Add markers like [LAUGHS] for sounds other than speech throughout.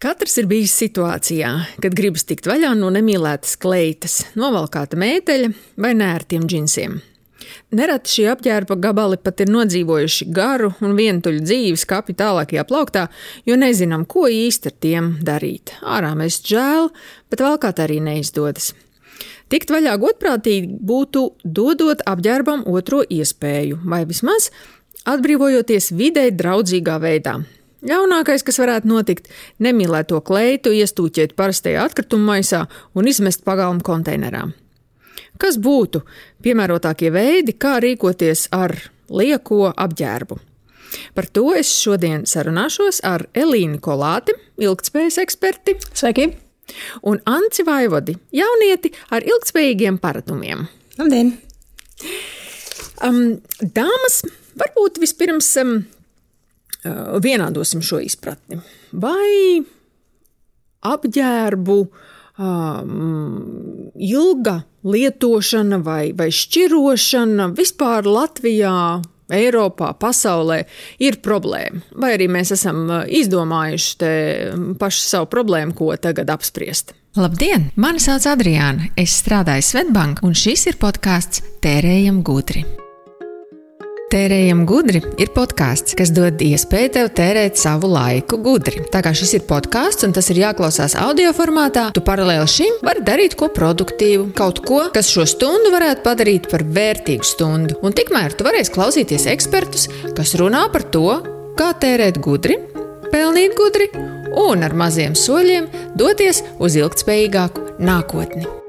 Katrs ir bijis situācijā, kad gribas tikt vaļā no nemīlētas kleitas, novalkāta mēteļa vai nērtiem džinsiem. Nereti šie apģērba gabali pat ir nodzīvojuši garu un vientuļu dzīvi skāpju tālākajā plauktā, jo nezinām, ko īsti ar tiem darīt. Ārā mēs žēl, bet valkāt arī neizdodas. Tikt vaļā godprātīgi būtu dodot apģērbam otro iespēju, vai vismaz atbrīvojoties vidē draudzīgā veidā, Ļaunākais, kas varētu notikt, nemīlēt to kleitu, iestūķēt parastajā atkrituma maisā un izmest pagalmu konteinerā. Kas būtu piemērotākie veidi, kā rīkoties ar lieko apģērbu? Par to es šodien sarunāšos ar Elīnu Kolāti, ilgspējas eksperti. Sveiki! Un Anci Vaivodi, jaunieti ar ilgspējīgiem paradumiem. Labdien! Um, dāmas, varbūt vispirms um, vienādosim šo izpratni. Vai apģērbu um, ilga lietošana vai, vai šķirošana vispār Latvijā, Eiropā, pasaulē ir problēma? Vai arī mēs esam izdomājuši pašu savu problēmu, ko tagad apspriest? Labdien! Mani sauc Adriāna. Es strādāju Svetbank, un šis ir podkāsts Tērējam gudri. Tērējam gudri ir podkāsts, kas dod iespēju tev tērēt savu laiku gudri. Tā kā šis ir podkāsts un tas ir jāklausās audio formātā, tu paralēli šim vari darīt ko produktīvu, kaut ko, kas šo stundu varētu padarīt par vērtīgu stundu. Un tikmēr tu varēsi klausīties ekspertus, kas runā par to, kā tērēt gudri, pelnīt gudri un ar maziem soļiem doties uz ilgspējīgāku nākotni.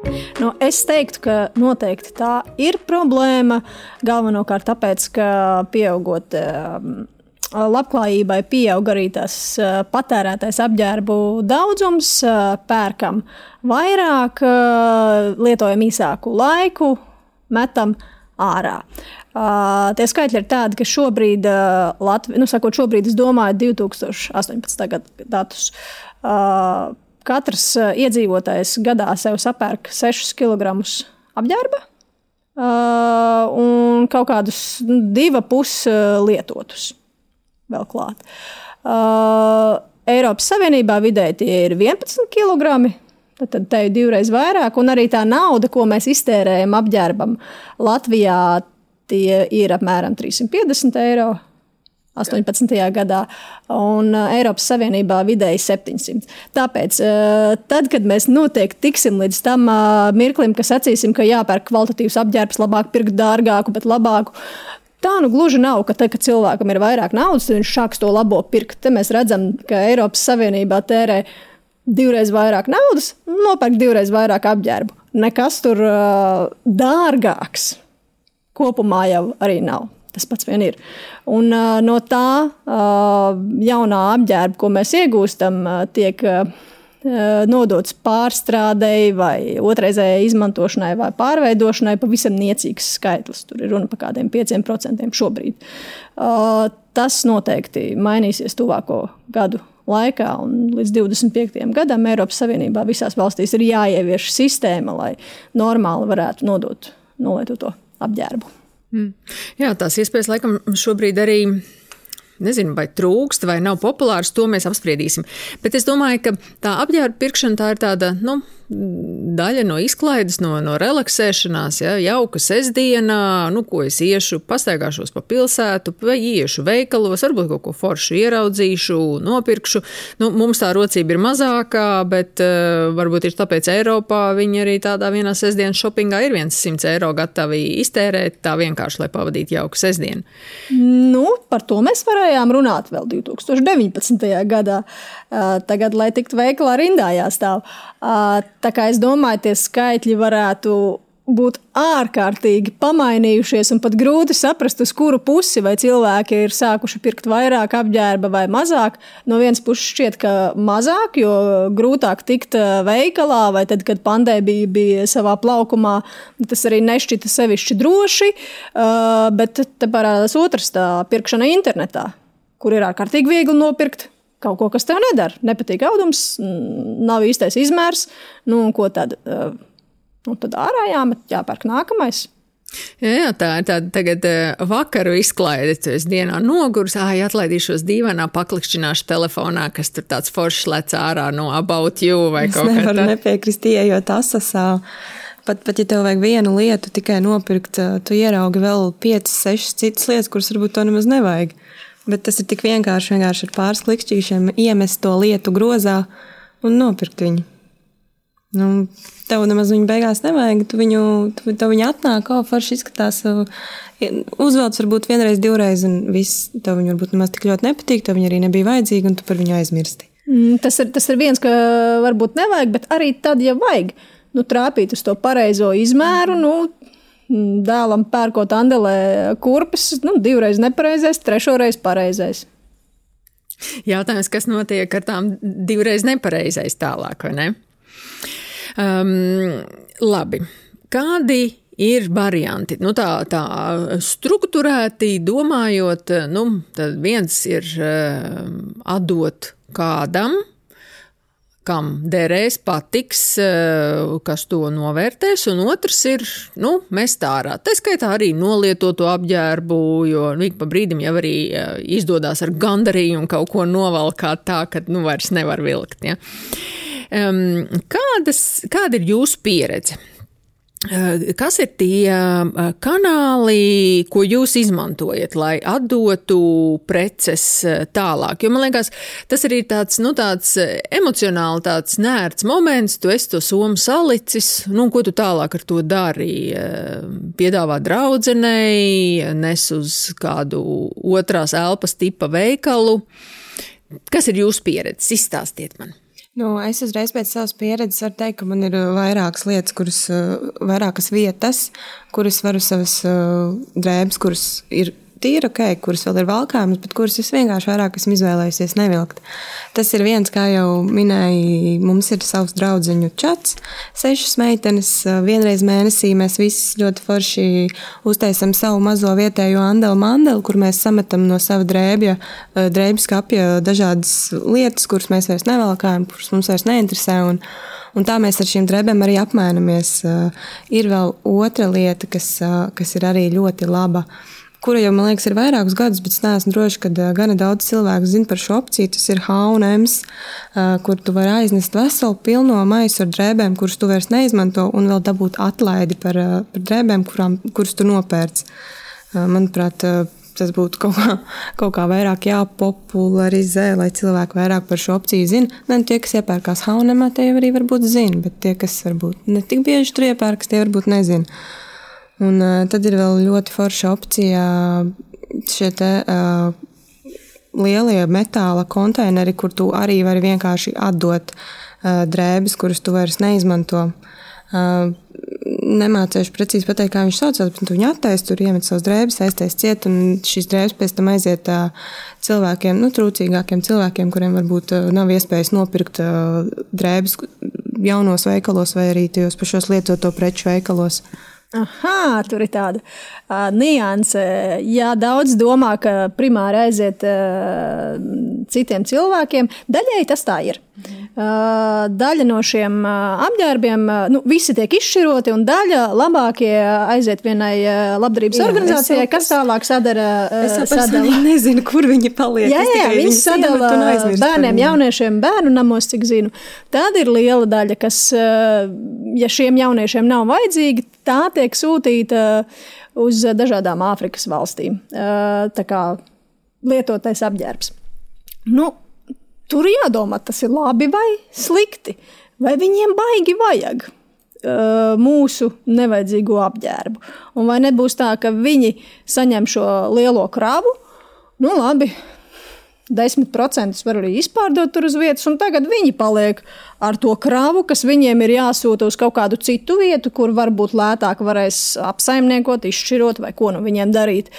Nu, es teiktu, ka noteikti tā ir problēma. Galvenokārt tāpēc, ka pieaugot um, labklājībai, pieaug arī tas uh, patērētais apģērbu daudzums, uh, pērkam vairāk, uh, lietojam īsāku laiku, metam ārā. Uh, tie skaitļi ir tādi, ka šobrīd, uh, Latvija, nu, sakot, šobrīd es domāju, 2018. gada datus. Uh, katrs eh, iedzīvotājs gadā sev sapērk 6 kg apģērba uh, un kaut kādus nu, divus pus eh, lietotus vēl klāt. Eiropas Savienībā vidēji tie ir 11 kg. Tad te ir divreiz vairāk, un arī tā nauda, ko mēs iztērējam apģērbam Latvijā, tie ir apmēram 350 eiro 18. gadā, un uh, Eiropas Savienībā vidēji 700. Tāpēc, uh, tad, kad mēs noteikti tiksim līdz tam uh, mirklim, ka sacīsim, ka jāpērk kvalitatīvs apģērbs, labāk pirkt dārgāku, bet labāku. Tā nu gluži nav, ka tad, kad cilvēkam ir vairāk naudas, viņš sāks to labo pirkt. Te mēs redzam, ka Eiropas Savienībā tērē divreiz vairāk naudas, nopērk divreiz vairāk apģērbu. Nekas tur uh, dārgāks kopumā jau arī nav. Tas pats vien ir. Un uh, no tā uh, jaunā apģērba, ko mēs iegūstam, uh, tiek uh, nodots pārstrādei, vai otrreizējai izmantošanai, vai pārveidošanai, pavisam niecīgs skaitlis. Tur ir runa par kādiem 5% šobrīd. Uh, tas noteikti mainīsies tuvāko gadu laikā, un līdz 25. gadam Eiropas Savienībā visās valstīs ir jāievieš sistēma, lai normāli varētu nodot nolietoto apģērbu. Mm. Jā, tās iespējas laikam šobrīd arī nezinu, vai trūkst, vai nav populārs, to mēs apspriedīsim. Bet es domāju, ka tā apģērba pirkšana tā ir tāda, nu, daļa no izklaides, no, no relaksēšanās, ja, jauka sestdienā, nu, ko es iešu, pastaigāšos pa pilsētu, vai iešu veikalos, varbūt kaut ko foršu ieraudzīšu, nopirkšu. Nu, mums tā rocība ir mazākā, bet uh, varbūt ir tāpēc Eiropā viņi arī tādā vienā sestdienas shoppingā ir viens simts eiro gatavi iztērēt tā vienkārši, lai pavadītu jauku sestdienu. Nu, par to mēs varējām runāt vēl 2019. gadā. Uh, tagad, lai tiktu veikalā rindā jāstāv. Uh, Tā kā es domāju, tie skaitļi varētu būt ārkārtīgi pamainījušies, un pat grūti saprast, uz kuru pusi vai cilvēki ir sākuši pirkt vairāk apģērba vai mazāk. No vienas puses šķiet, ka mazāk, jo grūtāk tikt eh, veikalā, vai tad, kad pandēmija bija savā plaukumā, tas arī nešķita sevišķi droši. Eh, bet te parādās otrs tā pirkšana internetā, kur ir ārkārtīgi viegli nopirkt kaut ko, kas tev nedara. Nepatīk audums, nav īstais izmērs. Nu, ko tad? Nu, tad ārā jāmet, jāpērk nākamais. Jā, jā, tā ir tāda tagad uh, vakaru izklaide. Tu esi dienā nogurs, ah, atlaidīšos dīvainā, paklikšķināšu telefonā, kas tur tāds foršs lec ārā no about you vai es kaut kā tāda. Es nevaru nepiekrist, ieejot asasā. Pat, pat ja tev vajag vienu lietu tikai nopirkt, tu ieraugi vēl 5, 6 citas lietas, kuras varbūt to nemaz nevajag. Bet tas ir tik vienkārši, vienkārši ar pāris klikšķīšiem iemest to lietu grozā un nopirkt viņu. Nu, tev nemaz viņu beigās nevajag. Tu viņu, tu, tu viņu atnāk, kā forši izskatās. Uzvelc varbūt vienreiz, divreiz, un viss tev viņa varbūt nemaz tik ļoti nepatīk. Tev viņa arī nebija vajadzīga, un tu par viņu aizmirsti. Mm, tas ir, tas ir viens, ka varbūt nevajag, bet arī tad, ja vajag, nu, trāpīt uz to pareizo izmēru. Nu, dēlam pērkot andelē kurpes, nu, divreiz nepareizais, trešoreiz pareizais. Jautājums, kas notiek ar tām divreiz nepareizais tālāk, vai ne? Um, labi. Kādi ir varianti? Nu, tā, tā struktūrēti domājot, nu, viens ir uh, atdot kādam, kam derēs, patiks, uh, kas to novērtēs, un otrs ir nu, mest ārā. Tā skaitā arī nolietoto apģērbu, jo nu, ik pa brīdim jau arī uh, izdodas ar gandarījumu kaut ko novalkāt tā, ka nu, vairs nevar vilkt. Ja? Um, kādas, kāda ir jūsu pieredze? Uh, kas ir tie uh, kanāli, ko jūs izmantojat, lai atdotu preces uh, tālāk? Jo man liekas, tas arī ir tāds, nu, tāds emocionāli tāds nērts moments, tu esi to somu salicis, nu, ko tu tālāk ar to dari? Piedāvā draudzenei, nes uz kādu otrās elpas tipa veikalu. Kas ir jūsu pieredze? Izstāstiet man! Nu, es uzreiz pēc savas pieredzes varu teikt, ka man ir uh, vairākas lietas, kuras, uh, vairākas vietas, kuras varu savas uh, drēbes, kuras ir tīri ok, kuras vēl ir valkāmas, bet kuras es vienkārši vairāk esmu izvēlējusies nevilkt. Tas ir viens, kā jau minēju, mums ir savs draugu čats, sešas meitenes. Vienreiz mēnesī mēs visi ļoti forši uztaisām savu mazo vietējo andelu mandelu, kur mēs sametam no sava drēbja, drēbjas kapja dažādas lietas, kuras mēs vairs nevalkājam, kuras mums vairs neinteresē. Un, Un tā mēs ar šīm drēbēm arī apmainamies. Ir vēl otra lieta, kas, kas ir arī ļoti laba. Uh, kura jau, man liekas, ir vairākus gadus, bet es neesmu droši, ka gana daudz cilvēku zina par šo opciju. Tas ir H&M, kur tu vari aiznest veselu pilno maisu ar drēbēm, kuras tu vairs neizmanto, un vēl dabūt atlaidi par, par drēbēm, kurām, kuras tu nopērci. Manuprāt, tas būtu kaut kā, kaut kā vairāk jāpopularizē, lai cilvēki vairāk par šo opciju zinātu. Ne tie, kas iepērkās H&M, tie arī varbūt zina, bet tie, kas varbūt ne tik bieži tur iepērkas, tie varbūt nezina. Un uh, tad ir vēl ļoti forša opcija šie te, uh, lielie metāla konteineri, kur tu arī vari vienkārši atdot uh, drēbes, kuras tu vairs neizmanto. Uh, nemācīšu precīzi pateikt, kā viņš saucās, bet viņi attaisno, tur iemet savas drēbes, aiztais ciet, un šīs drēbes pēc tam aiziet uh, cilvēkiem, nu, trūcīgākiem cilvēkiem, kuriem varbūt uh, nav iespējas nopirkt uh, drēbes jaunos veikalos vai arī tajos pašos lietoto preču veikalos. Uh, Aha, tur ir tāda uh, nianse. Jā, daudz domā, ka primāri aiziet uh, citiem cilvēkiem. Daļēji tas tā ir. Uh, daļa no šiem uh, apģērbiem, uh, nu, visi tiek izšķiroti, un daļa labākie aiziet vienai uh, labdarības jā, organizācijai, kas tālāk sadara. Uh, es sadala. nezinu, kur viņi paliek. Jā, jā viņi sadala bērniem, jauniešiem bērnu namos, cik zinu. Tāda ir liela daļa, kas, uh, ja šiem jauniešiem nav vajadzīgi, tā tiek sūtīta uz dažādām Āfrikas valstīm. Tā kā lietotais apģērbs. Nu, tur jādomā, tas ir labi vai slikti. Vai viņiem baigi vajag mūsu nevajadzīgo apģērbu? Un vai nebūs tā, ka viņi saņem šo lielo kravu? Nu, labi, 10% var arī izpārdot tur uz vietas, un tagad viņi paliek ar to kravu, kas viņiem ir jāsūta uz kaut kādu citu vietu, kur varbūt lētāk varēs apsaimniekot, izšķirot vai ko no viņiem darīt.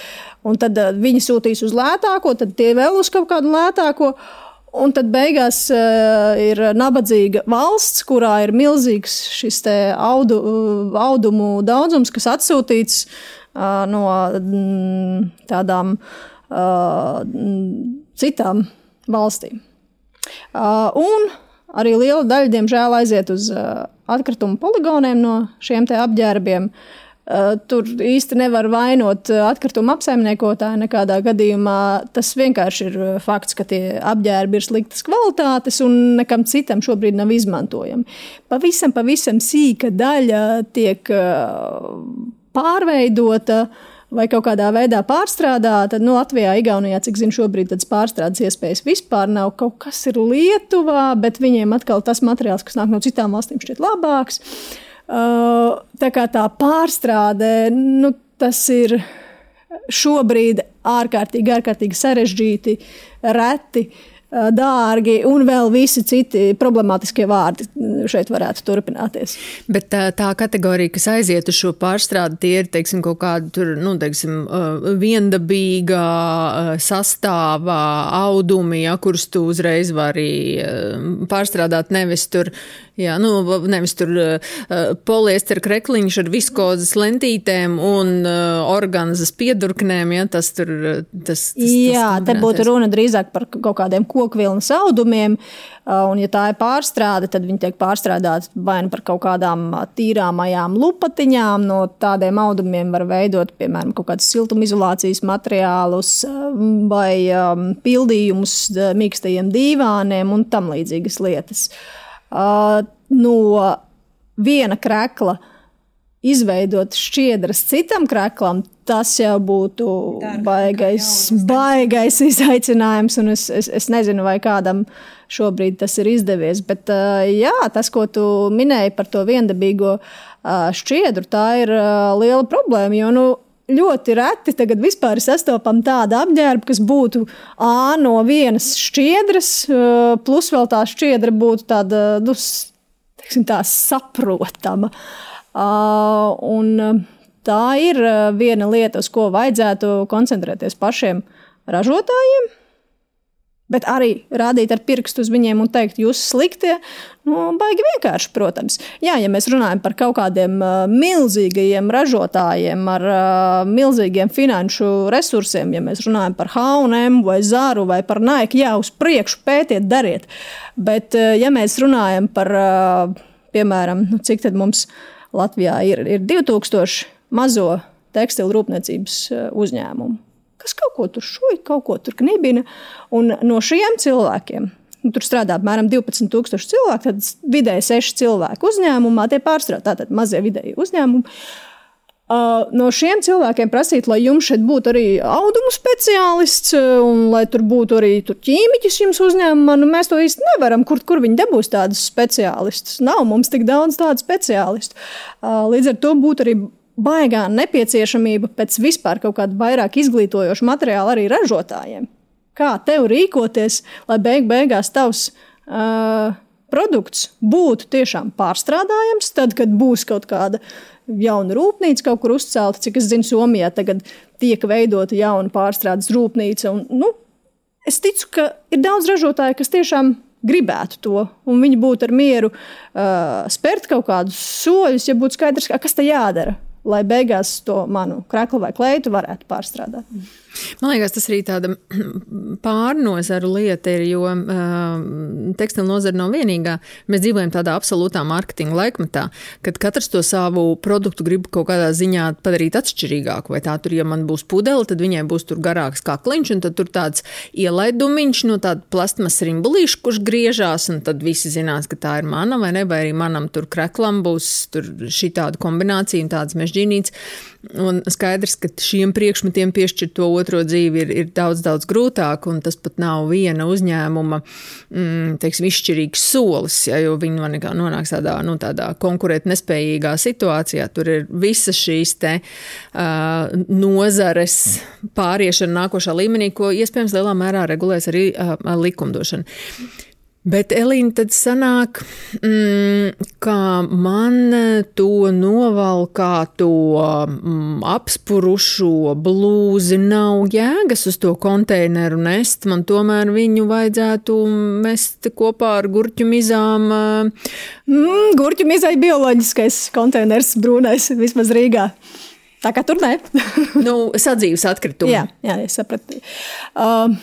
Un tad uh, viņi sūtīs uz lētāko, tad tie vēl uz kaut kādu lētāko. Un tad beigās uh, ir nabadzīga valsts, kurā ir milzīgs šis audu, uh, audumu daudzums, kas atsūtīts uh, no mm, tādām uh, citām valstīm. Uh, un arī liela daļa, diemžēl, aiziet uz uh, atkritumu poligoniem no šiem apģērbiem. Uh, tur īsti nevar vainot atkritumu apsaimniekotāju nekādā gadījumā. Tas vienkārši ir fakts, ka tie apģērbi ir sliktas kvalitātes un nekam citam šobrīd nav izmantojami. Pavisam, pavisam sīka daļa tiek pārveidota vai kaut kādā veidā pārstrādāta. Nu, Latvijā, Igaunijā, cik zinu, šobrīd tādas pārstrādes iespējas vispār nav. Kaut kas ir Lietuvā, bet viņiem atkal tas materiāls, kas nāk no citām valstīm, šķiet labāks. Uh, tā kā tā pārstrāde, nu, tas ir šobrīd ārkārtīgi, ārkārtīgi sarežģīti, reti. Uh, dārgi un vēl visi citi problemātiskie vārdi šeit varētu turpināties. Bet tā, tā kategorija, kas aiziet uz šo pārstrādi, tie ir teiksim, kaut kāda tur, nu, teiksim, viendabīga sastāvā audumi, ja, kurus tu uzreiz vari pārstrādāt nevis tur, jā, nu, nevis tur poliester krekliņš ar viskozes lentītēm un organzas piedurknēm, ja, tas tur, tas, tas Jā, tas te būtu runa drīzāk par kaut kādiem ko kokvilnas audumiem. Uh, un, ja tā ir pārstrāde, tad viņi tiek pārstrādāti vai nu par kaut kādām uh, tīrāmajām lupatiņām. No tādiem audumiem var veidot, piemēram, kaut kādus siltumizolācijas materiālus vai um, pildījumus uh, mīkstajiem dīvāniem un tam līdzīgas lietas. No viena krekla izveidot šķiedras citam kreklam, tas jau būtu baigais, baigais izaicinājums. Es, es, es nezinu, vai kādam šobrīd tas ir izdevies. Bet jā, tas, ko tu minēji par to viendabīgo šķiedru, tā ir liela problēma. Jo, nu, ļoti reti tagad vispār sastopam tādu apģērbu, kas būtu A no vienas šķiedras, plus vēl tā šķiedra būtu tāda, nu, teiksim, tā saprotama. Un tā ir viena lieta, uz ko vajadzētu koncentrēties pašiem ražotājiem. Bet arī rādīt ar pirkstu uz viņiem un teikt, jūs sliktie, nu, baigi vienkārši, protams. Jā, ja mēs runājam par kaut kādiem uh, milzīgajiem ražotājiem ar uh, milzīgiem finanšu resursiem, ja mēs runājam par H&M vai Zāru vai par Nike, jā, uz priekšu pētiet, dariet. Bet, uh, ja mēs runājam par, uh, piemēram, nu, cik tad mums Latvijā ir, ir 2000 mazo tekstilu rūpniecības uzņēmumu, kas kaut ko tur šūja, kaut ko tur knibina. Un no šiem cilvēkiem nu, tur strādā apmēram 12,000 cilvēku, tad vidēji 6 cilvēku uzņēmumā tie pārstrādā, tātad mazie vidēji uzņēmumi. Uh, no šiem cilvēkiem prasīt, lai jums šeit būtu arī audumu speciālists, uh, un lai tur būtu arī tur ķīmiķis jums uzņēmumā, nu mēs to īsti nevaram. Kur, kur viņi dabūs tādus speciālistus? Nav mums tik daudz tādu speciālistu. Uh, līdz ar to būtu arī baigā nepieciešamība pēc vispār kaut kāda vairāk izglītojoša materiāla arī ražotājiem. Kā tev rīkoties, lai beig beigās tavs uh, produkts būtu tiešām pārstrādājams, tad, kad būs kaut kāda jauna rūpnīca kaut kur uzcelta, cik es zinu, Somijā tagad tiek veidota jauna pārstrādes rūpnīca. Un, nu, es ticu, ka ir daudz ražotāju, kas tiešām gribētu to, un viņi būtu ar mieru uh, spērt kaut kādus soļus, ja būtu skaidrs, kas te jādara lai beigās to manu kreklu vai kleitu varētu pārstrādāt. Man liekas, tas arī tāda [CLEARS THROAT] pārnozaru lieta ir, jo uh, tekstilu nozara nav vienīgā. Mēs dzīvojam tādā absolūtā mārketinga laikmetā, kad katrs to savu produktu grib kaut kādā ziņā padarīt atšķirīgāku. Vai tā tur, ja man būs pudele, tad viņai būs tur garāks kakliņš, un tad tur tāds ielaidumiņš no tāda plastmas rimbulīša, kurš griežās, un tad visi zinās, ka tā ir mana, vai ne, vai arī manam tur kreklam būs šī tāda kombinācija un tāds mežģīnīts. Un skaidrs, ka šiem priekšmetiem piešķirt to otro dzīvi ir, ir daudz, daudz grūtāk, un tas pat nav viena uzņēmuma mm, teiksim, izšķirīgs solis, ja, jo viņi nonāks tādā, nu, tādā konkurēt nespējīgā situācijā. Tur ir visas šīs te, uh, nozares pāriešana nākošā līmenī, ko iespējams lielā mērā regulēs arī uh, likumdošana. Bet, Elīna, tad sanāk, mm, ka man to novalkāto mm, apspurušo blūzi nav jēgas uz to konteineru nest. Man tomēr viņu vajadzētu mest kopā ar gurķu mizām. Mm, gurķu mizai bioloģiskais konteiners brūnais, vismaz Rīgā. Tā kā tur nē. [LAUGHS] nu, sadzīves atkritumi. Jā, jā, es sapratu. Uh,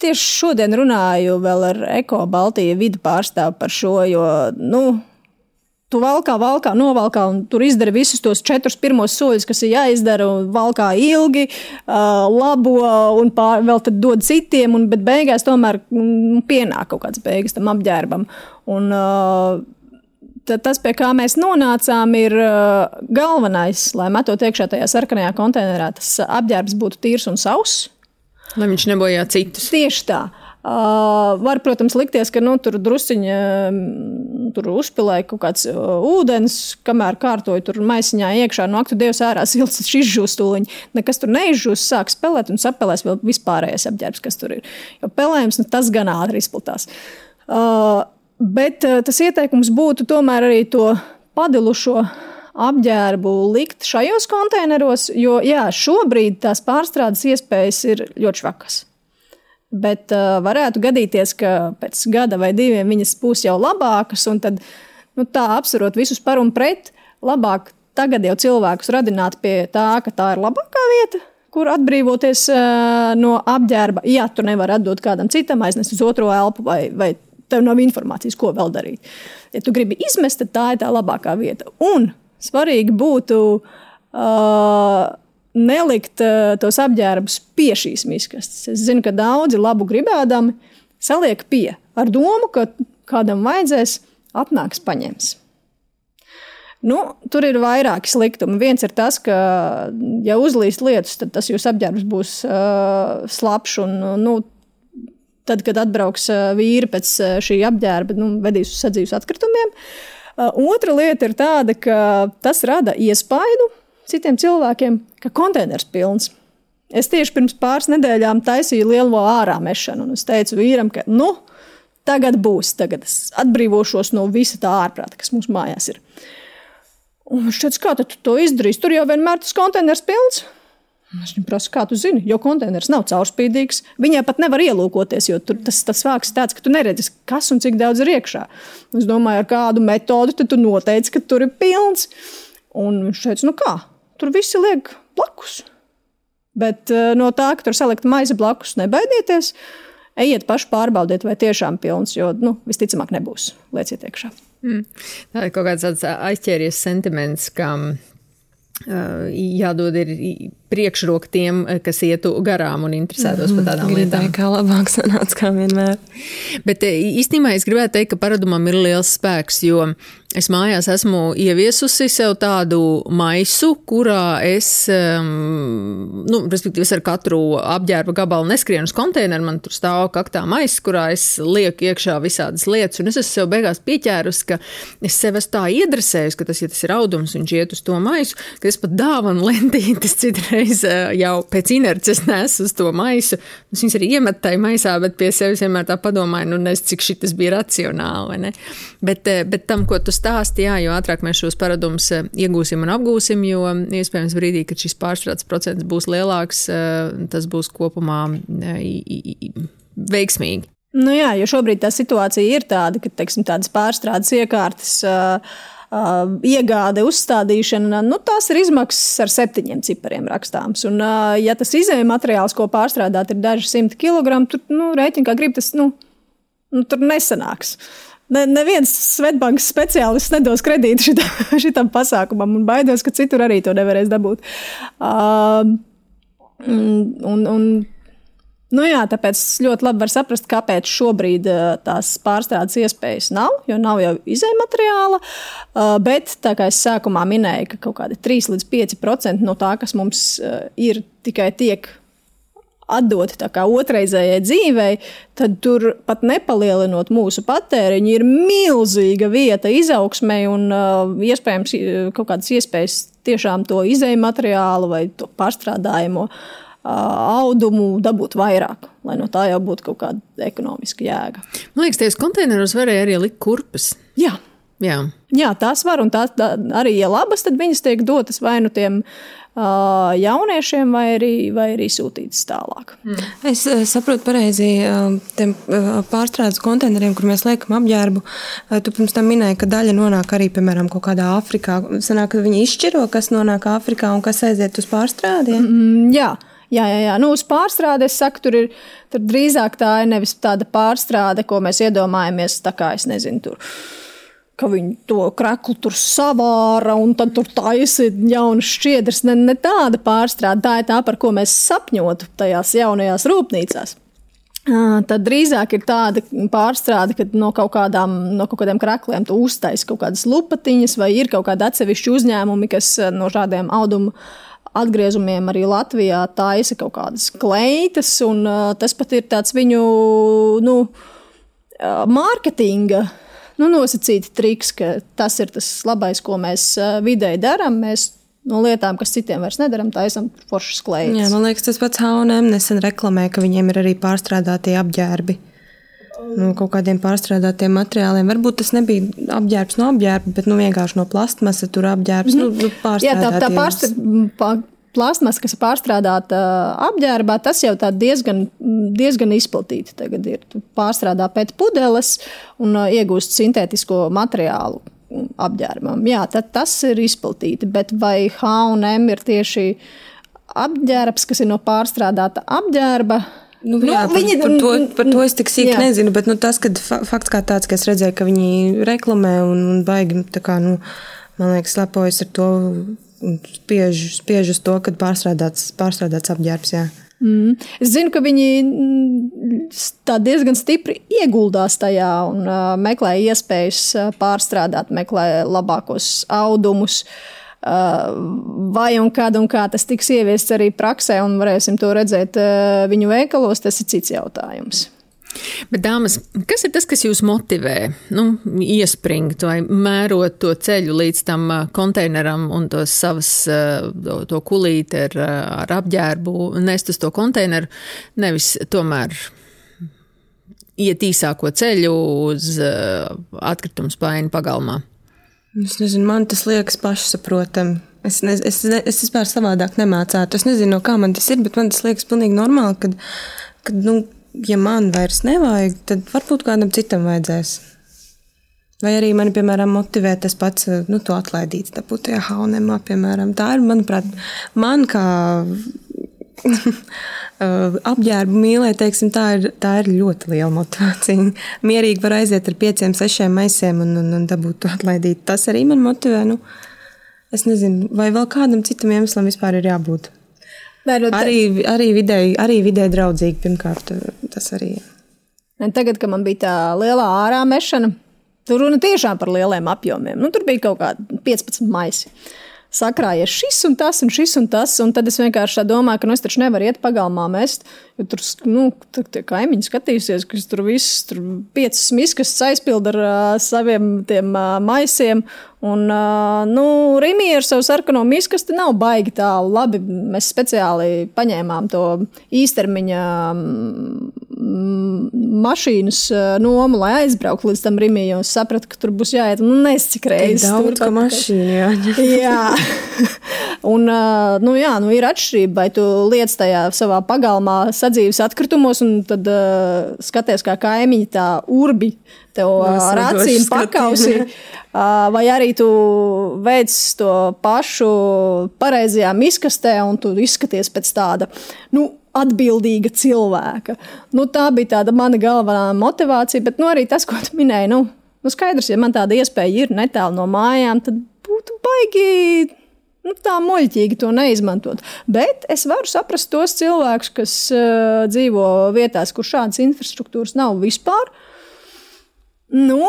Tieši šodien runāju vēl ar Eko Baltiju vidu pārstāvu par šo, jo, nu, Tu valkā, valkā, novalkā, un tur izdara visus tos četrus pirmos soļus, kas ir jāizdara, valkā ilgi, labo, un pār, vēl tad dod citiem, un, bet beigās tomēr mm, pienāk kaut kāds beigas tam apģērbam. Un, tas, pie kā mēs nonācām, ir galvenais, lai metot iekšā tajā sarkanajā konteinerā, tas apģērbs būtu tīrs un sauss. Lai viņš nebojā citus. Tieši tā. Uh, var, protams, likties, ka nu, tur druskuļi uh, uzpildīja kaut kāds uh, ūdens, kamēr kārtoja tur maisiņā iekšā. No aktu dievs ārā silts, šis žūstūliņš. Nekas tur neizžūst, sāk spēlēt un sapēlēs vēl vispārējais apģērbs, kas tur ir. Jo pelējums nu, tas gan ātri izplatās. Uh, bet uh, tas ieteikums būtu tomēr arī to padilušo apģērbu likt šajos konteineros, jo jā, šobrīd tās pārstrādes iespējas ir ļoti švakas. Bet uh, varētu gadīties, ka pēc gada vai diviem viņas būs jau labākas, un tad, nu, tā apsverot visus par un pret, labāk tagad jau cilvēkus radināt pie tā, ka tā ir labākā vieta, kur atbrīvoties uh, no apģērba. Ja tu nevari atdot kādam citam, aiznest uz otro elpu, vai, vai tev nav informācijas, ko vēl darīt. Ja tu gribi izmest, tad tā ir tā labākā vieta. Un svarīgi būtu. Uh, nelikt uh, tos apģērbus pie šīs miskastes. Es zinu, ka daudzi labu gribēdami saliek pie ar domu, ka kādam vajadzēs, atnāks paņems. Nu, tur ir vairāki sliktumi. Viens ir tas, ka, ja uzlīst lietus, tad tas jūsu apģērbs būs uh, slapjš. Nu, tad, kad atbrauks uh, vīri pēc uh, šī apģērba, nu, vedīs uz sadzīves atkritumiem. Uh, otra lieta ir tāda, ka tas rada iespaidu citiem cilvēkiem, ka konteiners pilns. Es tieši pirms pāris nedēļām taisīju lielo ārā mešanu, un es teicu vīram, ka nu, tagad būs, tagad es atbrīvošos no visa tā ārprāta, kas mums mājās ir. Un viņš teica, kā tu to izdarīsi? Tur jau vienmēr tas konteiners pilns. Es viņam prasu, kā tu zini, jo konteiners nav caurspīdīgs. Viņai pat nevar ielūkoties, jo tur tas, tas vārks ir tāds, ka tu neredzi, kas un cik daudz ir iekšā. Es domāju, ar kādu metodi tu noteici, ka tur ir pilns. Un viņš teica, nu kā, tur visi liek blakus. Bet uh, no tā, ka tur salikt maizi blakus, nebaidieties. Ejiet paši pārbaudiet, vai tiešām pilns, jo nu, visticamāk nebūs. Lieciet iekšā. Mm. Tā ir kaut kāds aizķēries sentiments, ka uh, jādod ir priekšroka tiem, kas ietu garām un interesētos mm, par tādām lietām. Kā labāk sanāca, kā vienmēr. Bet īstenībā es gribētu teikt, ka paradumam ir liels spēks, jo Es mājās esmu ieviesusi sev tādu maisu, kurā es, um, nu, respektīvi, es ar katru apģērba gabalu neskrienu uz konteineru. Man tur stāv kaktā maisa, kurā es lieku iekšā visādas lietas. Un es esmu sev beigās pieķērusi, ka es sev esmu tā iedresējusi, ka tas, ja tas ir audums, viņš iet uz to maisu, ka es pat dāvanu lentītes citreiz uh, jau pēc inerces nesu uz to maisu. Es viņas arī iemetu tajā maisā, bet pie sevis vienmēr tā padomāju, nu, nezinu, cik šis bija racionāli. Bet, uh, bet tam, ko tu stāsti, jā, jo ātrāk mēs šos paradumus eh, iegūsim un apgūsim, jo iespējams brīdī, kad šis pārstrādes procents būs lielāks, eh, tas būs kopumā eh, veiksmīgi. Nu jā, jo šobrīd tā situācija ir tāda, ka teiksim, tādas pārstrādes iekārtas. Uh, Uh, iegāde, uzstādīšana, nu, tās ir izmaksas ar septiņiem cipariem rakstāms. Un, uh, ja tas izējuma materiāls, ko pārstrādāt, ir daži simti kilogramu, tad nu, rēķina, kā grib, tas nu, nu, tur nesanāks. Uh, ne, neviens Svetbankas speciālists nedos kredītu šitam, [LAUGHS] šitam pasākumam, un baidos, ka citur arī to nevarēs dabūt. Uh, un, un, Nu jā, tāpēc ļoti labi var saprast, kāpēc šobrīd tās pārstrādes iespējas nav, jo nav jau izējuma materiāla. Bet, tā kā es sākumā minēju, ka kaut kādi 3 līdz 5% no tā, kas mums ir, tikai tiek atdoti otrreizējai dzīvei, tad tur pat nepalielinot mūsu patēriņu, ir milzīga vieta izaugsmai un uh, iespējams kaut kādas iespējas tiešām to izēju materiālu vai to pārstrādājumu uh, audumu dabūt vairāk, lai no tā jau būtu kaut kāda ekonomiska jēga. Man liekas, tajos konteineros varēja arī likt kurpes. Jā. Jā. Jā, tās var, un tās tā, arī, ja labas, tad viņas tiek dotas vai nu tiem jauniešiem, vai arī, vai arī sūtītas tālāk. Mm. Es saprotu pareizi, tiem pārstrādes konteineriem, kur mēs liekam apģērbu. Tu pirms tam minēji, ka daļa nonāk arī, piemēram, kaut kādā Āfrikā. Sanāk, ka viņi izšķiro, kas nonāk Āfrikā un kas aiziet uz pārstrādiem? Mm, jā. Jā, jā, jā. Nu, uz pārstrādi es saku, tur ir tur drīzāk tā ir nevis tāda pārstrāde, ko mēs iedomājamies. Tā kā es nezinu, tur ka viņi to kreklu tur savāra un tad tur taisa jaunas šķiedras. Ne, ne tāda pārstrāde, tā ir tā, par ko mēs sapņotu tajās jaunajās rūpnīcās. Tad drīzāk ir tāda pārstrāde, ka no kaut, kādām, no kaut kādiem krākliem tu uztaisīji kaut kādas lupatiņas, vai ir kaut kādi atsevišķi uzņēmumi, kas no šādiem audumu atgriezumiem arī Latvijā taisa kaut kādas kleitas, tas pat ir tāds viņu nu, mārketinga nu, nosacīti triks, ka tas ir tas labais, ko mēs vidēji darām. Mēs no lietām, kas citiem vairs nedaram, taisam foršas klējas. Jā, man liekas, tas pats Haunēm nesen reklamē, ka viņiem ir arī pārstrādātie apģērbi. Nu, kaut kādiem pārstrādātiem materiāliem. Varbūt tas nebija apģērbs no apģērba, bet nu, vienkārši no plastmasa tur apģērbs. Mm -hmm. nu, nu, Jā, tā, tā pārstrādāta plasmas, kas ir pārstrādāta apģērbā, tas jau diezgan, diezgan izplatīti tagad ir. Pārstrādā pēc pudeles un iegūst sintētisko materiālu apģērbam. Jā, tas ir izplatīti, bet vai H&M ir tieši apģērbs, kas ir no pārstrādāta apģērba? Nu, nu, jā, viņi, par, par, to, par to es tik sīki jā. nezinu, bet nu, tas, ka fakts kā tāds, ka es redzēju, ka viņi reklamē un, un baigi, kā, nu, man liekas, lepojas ar to spiež, spiež uz to, ka pārstrādāts, pārstrādāts apģērbs. Jā. Mm. Es zinu, ka viņi mm, diezgan stipri ieguldās tajā un uh, meklē iespējas pārstrādāt, meklē labākos audumus. Uh, vai un kad un kā tas tiks ieviests arī praksē, un varēsim to redzēt uh, viņu veikalos, tas ir cits jautājums. Bet, dāmas, kas ir tas, kas jūs motivē nu, iespringt vai mērot to ceļu līdz tam konteineram un tos savas, to, to kulīti ar, ar apģērbu, nest uz to konteineru, nevis tomēr iet īsāko ceļu uz atkritumu spaini pagalmā? Es nezinu, man tas liekas pašsaprotami. Es, ne, es, es vispār savādāk nemācētu. Es nezinu, no kā man tas ir, bet man tas liekas pilnīgi normāli, kad, kad nu, ja man vairs nevajag, tad varbūt kādam citam vajadzēs. Vai arī mani, piemēram, motivē tas pats, nu, to atlaidīt, tā būtu tajā haunēmā, piemēram. Tā ir, manuprāt, man kā [LAUGHS] apģērbu mīlēt, teiksim, tā ir, tā ir ļoti liela motivācija. Mierīgi var aiziet ar pieciem, sešiem maisiem un, un, un dabūt to atlaidīt. Tas arī man motivē. Nu, es nezinu, vai vēl kādam citam iemeslam vispār ir jābūt. Vērot, arī, arī, vidēji, arī vidēji draudzīgi, pirmkārt, tas arī. Tagad, kad man bija tā lielā ārā mešana, tur runa tiešām par lieliem apjomiem. Nu, tur bija kaut kādi 15 maisi. Sakrājies šis un tas, un šis un tas. Un tad es vienkārši domāju, ka nu, es taču nevaru iet pagalmā mest. Jo tur nu, kaimiņi skatīsies, ka tur viss tur piecas miskas aizpild ar uh, saviem tiem uh, maisiem. Un, uh, nu, Rīgā ar savu sarkano miskastu nav baigi tālu. Labi, mēs speciāli paņēmām to īstermiņa um, mašīnas nomu, lai aizbrauktu līdz tam. Jo es sapratu, ka tur būs jāiet. Nu, nezinu, cik reizes. Daudz tur mašīnu. Jā. [LAUGHS] jā. un, uh, nu, jā, nu, ir atšķirība, vai tu liec tajā savā pagalmā sadzīves atkritumos, un tad uh, skaties, kā kaimiņi tā urbi tev ar acīm pakausi. Vai arī tu veic to pašu pareizajā miskastē, un tu izskaties pēc tāda. Nu, Atbildīga cilvēka. Nu, tā bija tāda mana galvenā motivācija, bet nu, arī tas, ko tu minēji, nu, nu skaidrs, ja man tāda iespēja ir netālu no mājām, tad būtu baigi nu, tā muļķīgi to neizmantot. Bet es varu saprast tos cilvēkus, kas uh, dzīvo vietās, kur šādas infrastruktūras nav vispār. Nu,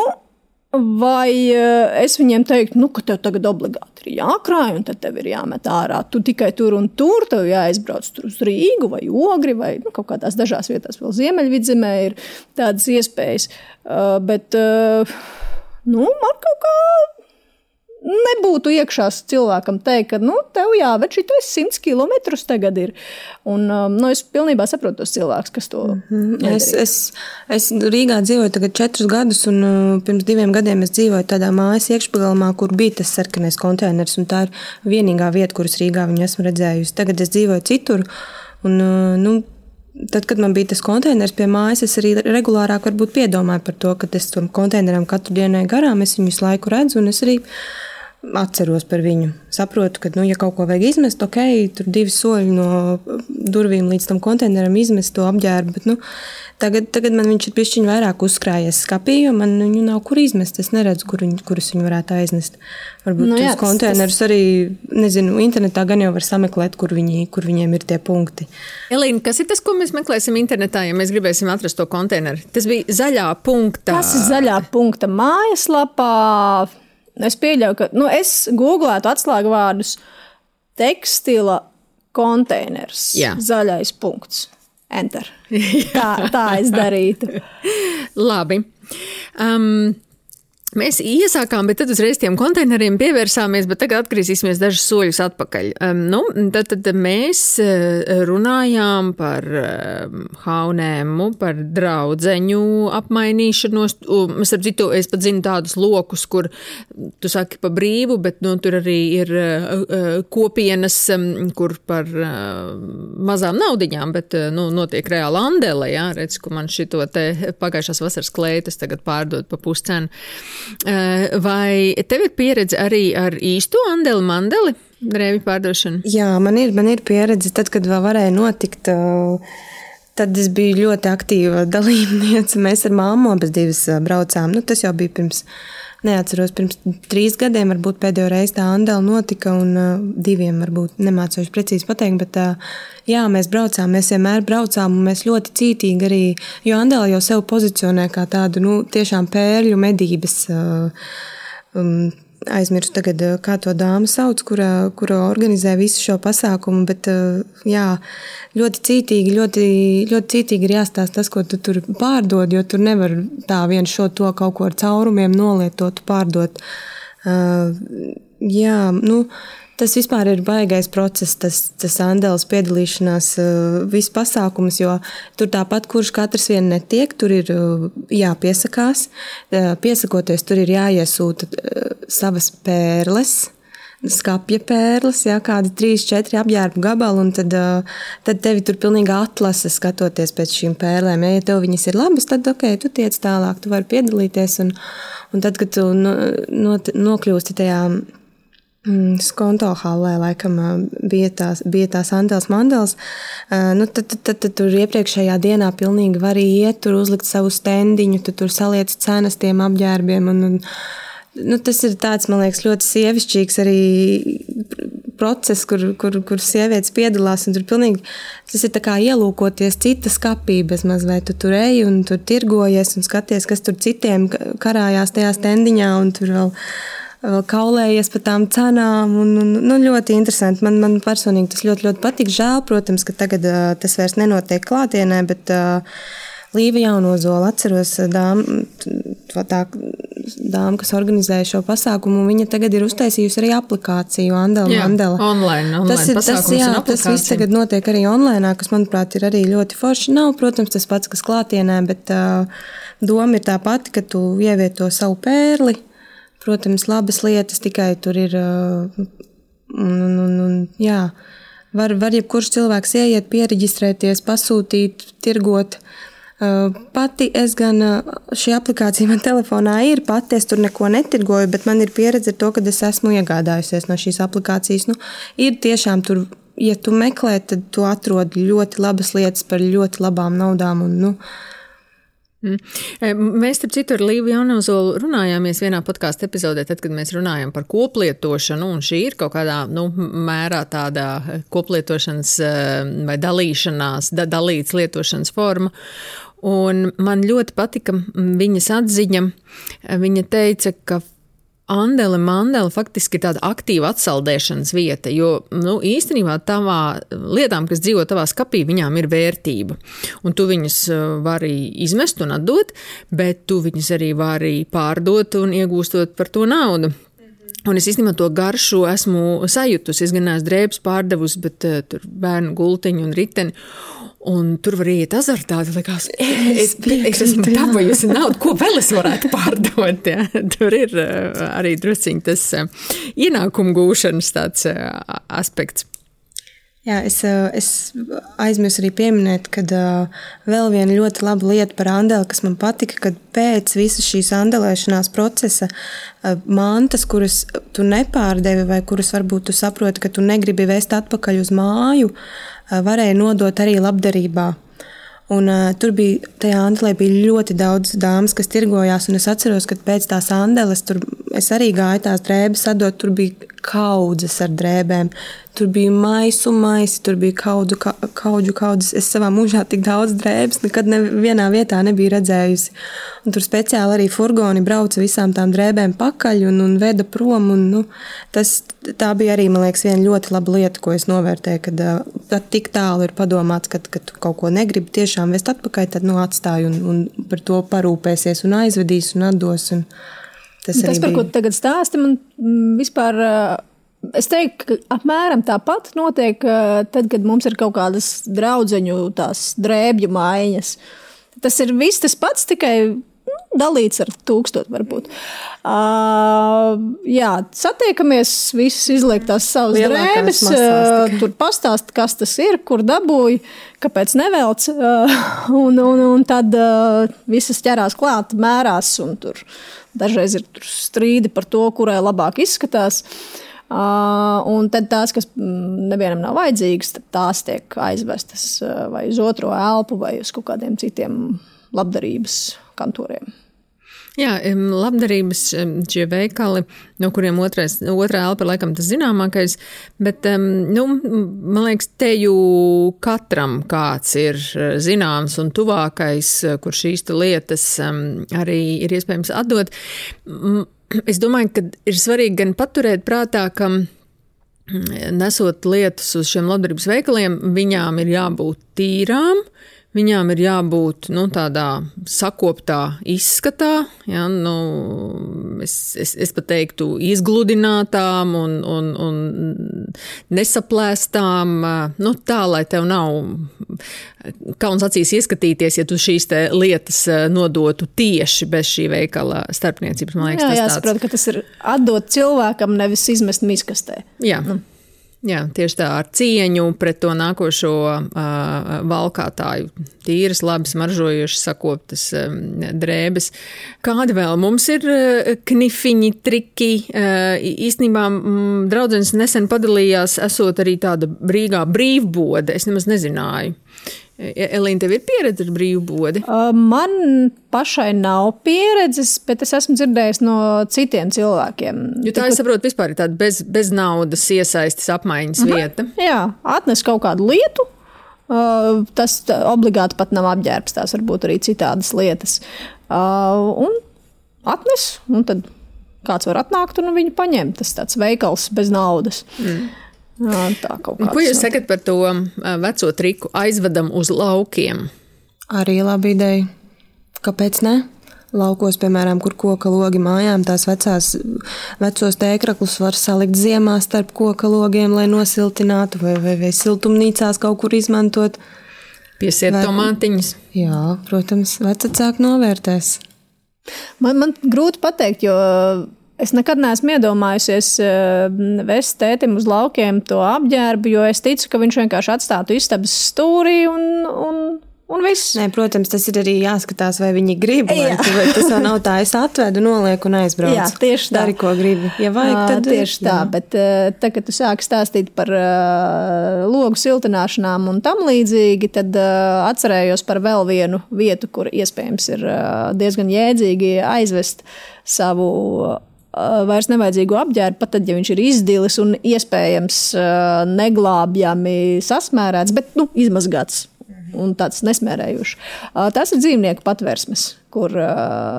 Vai uh, es viņiem teiktu, nu, ka tev tagad obligāti ir jākrāj, un tad tev ir jāmet ārā. Tu tikai tur un tur, tev jāizbrauc tur uz Rīgu vai Ogri vai nu, kaut kādās dažās vietās, vēl Ziemeļvidzemē ir tādas iespējas. Uh, bet, uh, nu, man kaut kā nebūtu iekšā cilvēkam teikt, ka, nu, tev jāved šī 100 km tagad ir. Un, um, nu, es pilnībā saprotu tos cilvēkus, kas to mm -hmm. es, es, es Rīgā dzīvoju tagad četrus gadus, un uh, pirms diviem gadiem es dzīvoju tādā mājas iekšpagalmā, kur bija tas sarkanais konteiners, un tā ir vienīgā vieta, kuras Rīgā viņu esmu redzējusi. Tagad es dzīvoju citur, un, uh, nu, Tad, kad man bija tas konteiners pie mājas, es arī regulārāk piedomāju par to, ka es tam konteineram katru dienu garām, es viņu visu laiku redzu, un es arī atceros par viņu. Saprotu, ka, nu, ja kaut ko vajag izmest, ok, tur divi soļi no durvīm līdz tam konteineram izmest to apģērbu. Bet, nu, tagad, tagad man viņš ir pišķiņš vairāk uzkrājies skapī, jo man viņu nav kur izmest. Es neredzu, kur viņu, kurus viņu varētu aiznest. Varbūt nu, jā, tos konteinerus tas... arī, nezinu, internetā gan jau var sameklēt, kur, viņi, kur viņiem ir tie punkti. Elīna, kas ir tas, ko mēs meklēsim internetā, ja mēs gribēsim atrast to konteineru? Tas bija zaļā punkta. Tas ir zaļā punkta mājaslapā Es pieļauju, ka nu, es googlētu atslēgu vārdus tekstila konteiners, Jā. zaļais punkts. Enter. [LAUGHS] tā, tā es darītu. Labi. Um, Mēs iesākām, bet tad uzreiz tiem konteineriem pievērsāmies, bet tagad atgriezīsimies dažus soļus atpakaļ. Nu, tad, tad mēs eh, runājām par haunēmu, par draudzeņu apmainīšanos. Es, citu, es pat zinu tādus lokus, kur tu saki pa brīvu, bet nu, tur arī ir uh, kopienas, um, kur par mazām naudiņām, bet nu, notiek reāla andele. Jā, redz, ka man šito te pagājušās vasaras klētas tagad pārdod pa puscenu. Eh, vai tev ir pieredze arī ar īsto andeli mandeli, drēbju pārdošanu? Jā, man ir, man ir pieredze tad, kad vēl varēja notikt. Eh, tad es biju ļoti aktīva [LAUGHS] dalībniece. Mēs ar māmu abas divas eh, braucām. Nu, tas jau bija pirms neatceros, pirms trīs gadiem, varbūt pēdējo reizi tā Andela notika, un uh, diviem varbūt nemācoši precīzi pateikt, bet uh, jā, mēs braucām, mēs vienmēr braucām, un mēs ļoti cītīgi arī, jo Andela jau sev pozicionē kā tādu, nu, tiešām pērļu medības. Uh, um, aizmirsu tagad, eh, kā to dāmu sauc, kura, kura organizē visu šo pasākumu. Bet, eh, jā, ļoti cītīgi, ļoti, ļoti cītīgi ir jāstāsta tas, ko tu tur pārdod, jo tur nevar tā vien šo to kaut ko ar caurumiem nolietot, pārdot. Uh, jā, nu, uh, Tas vispār ir baisais process, tas, tas Andēlas piedalīšanās, uh, viss pasākums, jo tur tāpat, kurš katrs vien netiek, tur ir uh, jāpiesakās. Uh, piesakoties, tur ir jāiesūta savas pērles skāpja pērles, jā, kādi trīs, četri apģērbu gabali, un tad, tad tevi tur pilnīgi atlasa skatoties pēc šīm pērlēm. Ja tev viņas ir labas, tad ok, tu tiec tālāk, tu vari piedalīties. Un, un tad, kad tu no, no, nokļūsti tajā Skonto halē laikam bija tās, bija tās Andels Mandels. Nu, tad, tad, tad, tad tur iepriekšējā dienā pilnīgi var iet, tur uzlikt savu stendiņu, tu tur saliec cenas tiem apģērbiem. Un, un, nu, tas ir tāds, man liekas, ļoti sievišķīgs arī process, kur, kur, kur sievietes piedalās. Tur pilnīgi, tas ir kā ielūkoties citas kapības, mazliet tu tur ej un tur tirgojies un skaties, kas tur citiem karājās tajā stendiņā. Un tur vēl kaulējies par tām cenām. Un, un, nu, ļoti interesanti. Man, man personīgi tas ļoti, ļoti patīk. Žēl, protams, ka tagad uh, tas vairs nenotiek klātienē, bet uh, Līva Jaunozola atceros dāmu, tā dāma, kas organizēja šo pasākumu. Viņa tagad ir uztaisījusi arī aplikāciju Andela jā, Mandela. Online, online tas ir tas, jā, tas viss tagad notiek arī online, kas, manuprāt, ir arī ļoti forši. Nav, protams, tas pats, kas klātienē, bet uh, doma ir tā pati, ka tu ievieto savu pērli Protams, labas lietas tikai tur ir. Un, un, un, un, jā, var, var jebkurš cilvēks ieiet, pieregistrēties, pasūtīt, tirgot. Pati es gan šī aplikācija man telefonā ir, pati es tur neko netirgoju, bet man ir pieredze ar to, ka es esmu iegādājusies no šīs aplikācijas. Nu, ir tiešām tur, ja tu meklē, tad tu atrod ļoti labas lietas par ļoti labām naudām. Un, nu, uh, mēs, starp citu, ar Līvu Jaunozolu runājāmies vienā podkāstu epizodē, tad, kad mēs runājam par koplietošanu, un šī ir kaut kādā nu, mērā tāda koplietošanas e, vai dalīšanās, da, dalīts lietošanas forma. Un man ļoti patika viņas atziņa. Viņa teica, ka Andele Mandela faktiski ir tāda aktīva atsaldēšanas vieta, jo nu, īstenībā tavā lietām, kas dzīvo tavā skapī, viņām ir vērtība. Un tu viņus uh, vari izmest un atdot, bet tu viņus arī vari pārdot un iegūstot par to naudu. Un es īstenībā to garšu esmu sajutusi. Es gan neesmu drēbes pārdevusi, bet uh, tur bērnu gultiņu un riteni. Un tur var iet azartā. Likās, es, es, es esmu dabūjusi naudu, ko vēl es varētu pārdot. Ja? Tur ir uh, arī drusciņš tas uh, ienākumu gūšanas tāds, uh, aspekts. Jā, es, es aizmirsu arī pieminēt, ka uh, vēl viena ļoti laba lieta par andeli, kas man patika, kad pēc visas šīs andelēšanās procesa uh, mantas, kuras tu nepārdevi vai kuras varbūt tu saproti, ka tu negribi vēst atpakaļ uz māju, varēja nodot arī labdarībā. Un, uh, tur bija, tajā andelē bija ļoti daudz dāmas, kas tirgojās. Es atceros, ka pēc tās andeles tur es arī gāju tās drēbes, atdot, tur bija kaudzes ar drēbēm. Tur bija maisu maisi, tur bija kaudu, ka, kaudžu kaudzes. Es savā mūžā tik daudz drēbes nekad nevienā vietā nebiju redzējusi. Un tur speciāli arī furgoni brauca visām tām drēbēm pakaļ un, un veda prom. Un, nu, tas, tā bija arī, man liekas, viena ļoti laba lieta, ko es novērtēju, kad uh, tik tālu ir padomāts, ka, kad tu kaut ko negribi tiešām vest atpakaļ, tad nu, atstāj un, un par to parūpēsies un aizvedīs un atdos. Un tas, tas par bija... ko tagad stāsti, man vispār Es teiktu, ka apmēram tāpat notiek, tad, kad mums ir kaut kādas draugu drēbju maiņas. Tas ir viss tas pats, tikai nu, dalīts ar tūkstošu, varbūt. Uh, jā, satiekamies, visi izliek tās savas drēbes, uh, tur pastāst, kas tas ir, kur dabūji, kāpēc nevelc. Uh, [LAUGHS] un, un, un tad uh, visas ķerās klāt, mērās, un tur dažreiz ir strīdi par to, kurai labāk izskatās. Uh, un tad tās, kas mm, nevienam nav vajadzīgas, tās tiek aizvestas vai uz otro elpu vai uz kaut kādiem citiem labdarības kantoriem. Jā, labdarības šie veikali, no kuriem otrais, otrā elpa laikam tas zināmākais, bet, nu, man liekas, te jau katram kāds ir eh, zināms un tuvākais, kur šīs lietas arī ir iespējams atdot. Es domāju, ka ir svarīgi gan paturēt prātā, ka nesot lietas uz šiem labdarības veikaliem, viņām ir jābūt tīrām, Viņām ir jābūt nu, tādā sakoptā izskatā, ja, nu, es, es, es pat teiktu, izgludinātām un, un, un nesaplēstām. Nu, tā, lai tev nav kauns acīs ieskatīties, ja tu šīs lietas nodotu tieši bez šī veikala starpniecības. Man liekas, Jā, tas jāsaprot, tāds... ka tas ir atdot cilvēkam, nevis izmest miskastē. Jā. Nu. Jā, tieši tā ar cieņu pret to nākošo uh, valkātāju. Tīras, labi smaržojušas, sakoptas um, drēbes. Kādi vēl mums ir uh, knifiņi, triki? Uh, īstenībā mm, draudzens nesen padalījās, esot arī tāda brīvā brīvbode. Es nemaz nezināju. Elīna, tev ir pieredze ar brīvbodi? Man pašai nav pieredzes, bet es esmu dzirdējis no citiem cilvēkiem. Jo tā, Tik, es saprotu, vispār ir tāda bez, bez naudas iesaistes apmaiņas uh mhm. -huh. vieta. Jā, atnes kaut kādu lietu. Tas obligāti pat nav apģērbs, tās var būt arī citādas lietas. Un atnes, un tad kāds var atnākt un viņu paņemt. Tas tāds veikals bez naudas. Mm. Jā, tā kaut kā. Ko jūs sakat par to veco triku aizvedam uz laukiem? Arī laba ideja. Kāpēc ne? Laukos, piemēram, kur koka logi mājām, tās vecās, vecos tēkraklus var salikt ziemā starp koka logiem, lai nosiltinātu, vai, vai, vai siltumnīcās kaut kur izmantot. Piesiet vai, tomātiņas. Jā, protams, vecāki novērtēs. Man, man grūti pateikt, jo Es nekad neesmu iedomājusies uh, vest tētim uz laukiem to apģērbu, jo es ticu, ka viņš vienkārši atstātu istabas stūrī un, un, un viss. Nē, protams, tas ir arī jāskatās, vai viņi grib. Vai, vai tas jau nav tā, es atvedu, nolieku un aizbraucu. Jā, tieši tā. Dari, ko gribi. Ja vajag, tad tieši jā. tā. Bet tad, kad tu sāki stāstīt par uh, logu siltināšanām un tam līdzīgi, tad uh, atcerējos par vēl vienu vietu, kur iespējams ir uh, diezgan jēdzīgi aizvest savu vairs nevajadzīgu apģērbu, pat tad, ja viņš ir izdilis un iespējams neglābjami sasmērēts, bet nu, izmazgāts. Un tāds nesmērējušs. Tas ir dzīvnieku patvērsmes, kur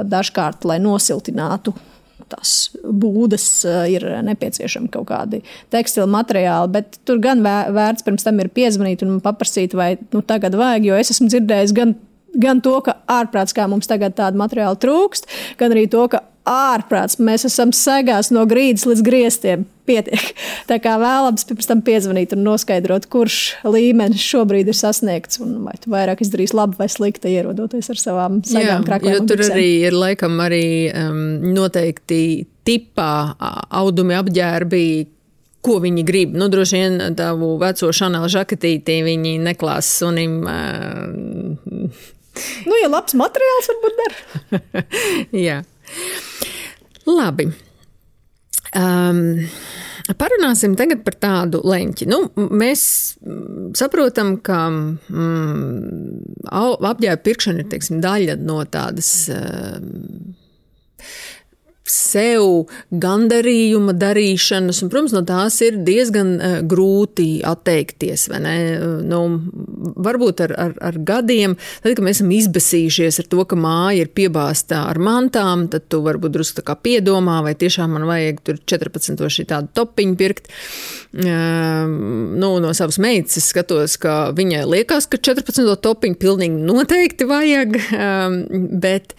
dažkārt, lai nosiltinātu tās būdas, ir nepieciešami kaut kādi tekstila materiāli. Bet tur gan vērts pirms tam ir piezvanīt un paprasīt, vai nu, tagad vajag, jo es esmu dzirdējis gan gan to, ka ārprāts kā mums tagad tāda materiāla trūkst, gan arī to, ka ārprāts mēs esam segās no grīdas līdz griestiem. Pietiek. [LAUGHS] Tā kā vēlams pirms tam piezvanīt un noskaidrot, kurš līmenis šobrīd ir sasniegts, un vai tu vairāk izdarīsi labi vai slikti, ierodoties ar savām sagām krāklēm. Jo tur arī ir laikam arī um, noteikti tipā audumi apģērbi, ko viņi grib. Nu, droši vien tavu veco šanelu žaketīti viņi neklās sunim. Uh, nu, ja labs materiāls varbūt der. [LAUGHS] Jā. Labi. Um, Parunāsim tagad par tādu leņķi. Nu, mēs saprotam, ka mm, apģērba pirkšana ir teiksim, daļa no tādas. Uh, sev gandarījuma darīšanas, un, protams, no tās ir diezgan grūti atteikties. Nu, varbūt ar, ar, ar gadiem, tad, kad mēs esam izbēsījušies ar to, ka māja ir piebāzta ar mantām, tad tu varbūt drusku piedomā, vai tiešām man vajag tur 14 šī tādu topiņu pirkt. Uh, nu, no savas meitas skatos, ka viņai liekas, ka 14 topiņu pilnīgi noteikti vajag, uh, bet,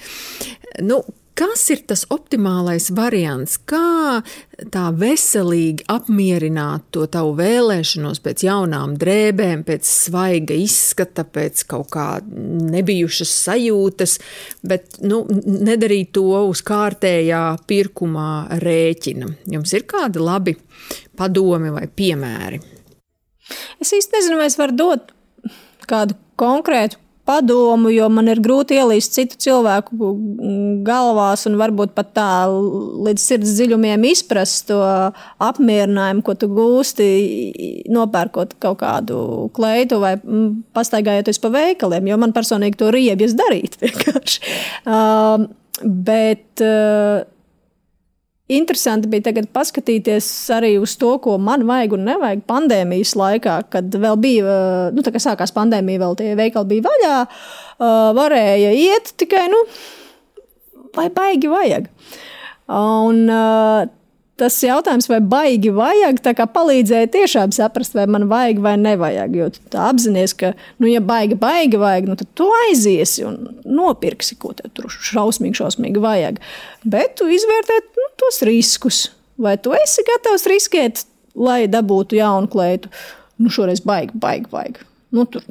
nu, Kas ir tas optimālais variants? Kā tā veselīgi apmierināt to tavu vēlēšanos pēc jaunām drēbēm, pēc svaiga izskata, pēc kaut kā nebijušas sajūtas, bet nu, nedarīt to uz kārtējā pirkumā rēķina? Jums ir kādi labi padomi vai piemēri? Es īsti nezinu, vai es varu dot kādu konkrētu padomu, jo man ir grūti ielīst citu cilvēku galvās un varbūt pat tā līdz sirds dziļumiem izprast to apmierinājumu, ko tu gūsti, nopērkot kaut kādu kleitu vai pastaigājoties pa veikaliem, jo man personīgi to riebjas darīt [LAUGHS] vienkārši. Uh, bet uh, Interesanti bija tagad paskatīties arī uz to, ko man vajag un nevajag pandēmijas laikā, kad vēl bija, nu, tā kā sākās pandēmija, vēl tie veikali bija vaļā, varēja iet tikai, nu, vai baigi vajag. Un tas jautājums, vai baigi vajag, palīdzēja tiešām saprast, vai man vajag vai nevajag. Jo tu apzinājies, ka, nu, ja baigi, baigi vajag, nu, tad tu aiziesi un nopirksi, ko tev tur šausmīgi, šausmīgi vajag. Bet tu izvērtē nu, tos riskus. Vai tu esi gatavs riskēt, lai dabūtu jaunu kleitu? Nu, šoreiz baigi, baigi vajag. Nu, tur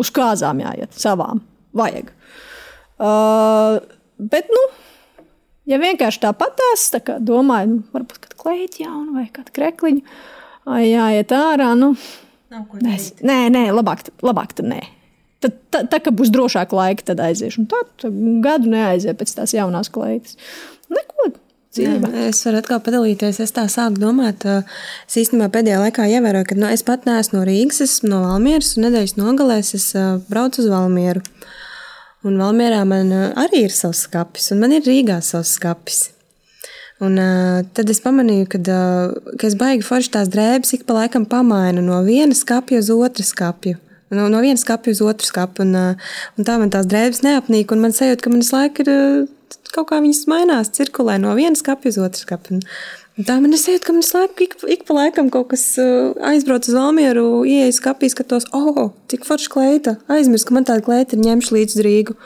uz kāzām jāiet, savām vajag. Uh, bet, nu, Ja vienkārši tāpatās, tā kā domāju, nu, varbūt kāda kleita jauna vai kāda krekliņa, jāiet ārā. Nu, es, nē, nē, labāk, labāk tad nē. Tad, tā, tā kā būs drošāk laika, tad aiziešu. Un tā, tā gadu neaiziet pēc tās jaunās kleitas. Neko. Jā, es varu atkal padalīties. Es tā sāku domāt. Es īstenībā pēdējā laikā ievēroju, ka nu, es pat neesmu no Rīgas, esmu no Valmieras, un nedēļas nogalēs es braucu uz Valmieru. Un Valmjerā man uh, arī ir savs skats, un man ir Rīgā savs skats. Un, uh, tad es pamanīju, kad, uh, ka es baigi forši tās drēbes ik pa laikam pamainu no viena skapja uz otru skapju. No, no vienas skapja uz otru skapju. Un, uh, un tā man tās drēbes neapnīk, man sajūta, ka man visu laiku ir uh, kaut kā viņas mainās, cirkulē no vienas skapja uz otru skapju. Un, Tā man ir sajūta, ka man laiku, ik, ik pa laikam kaut kas uh, aizbrauc uz Valmieru, ieejas kapī, skatos, oh, cik forša kleita. Aizmirsu, ka man tāda kleita ir ņemša līdz Rīgu.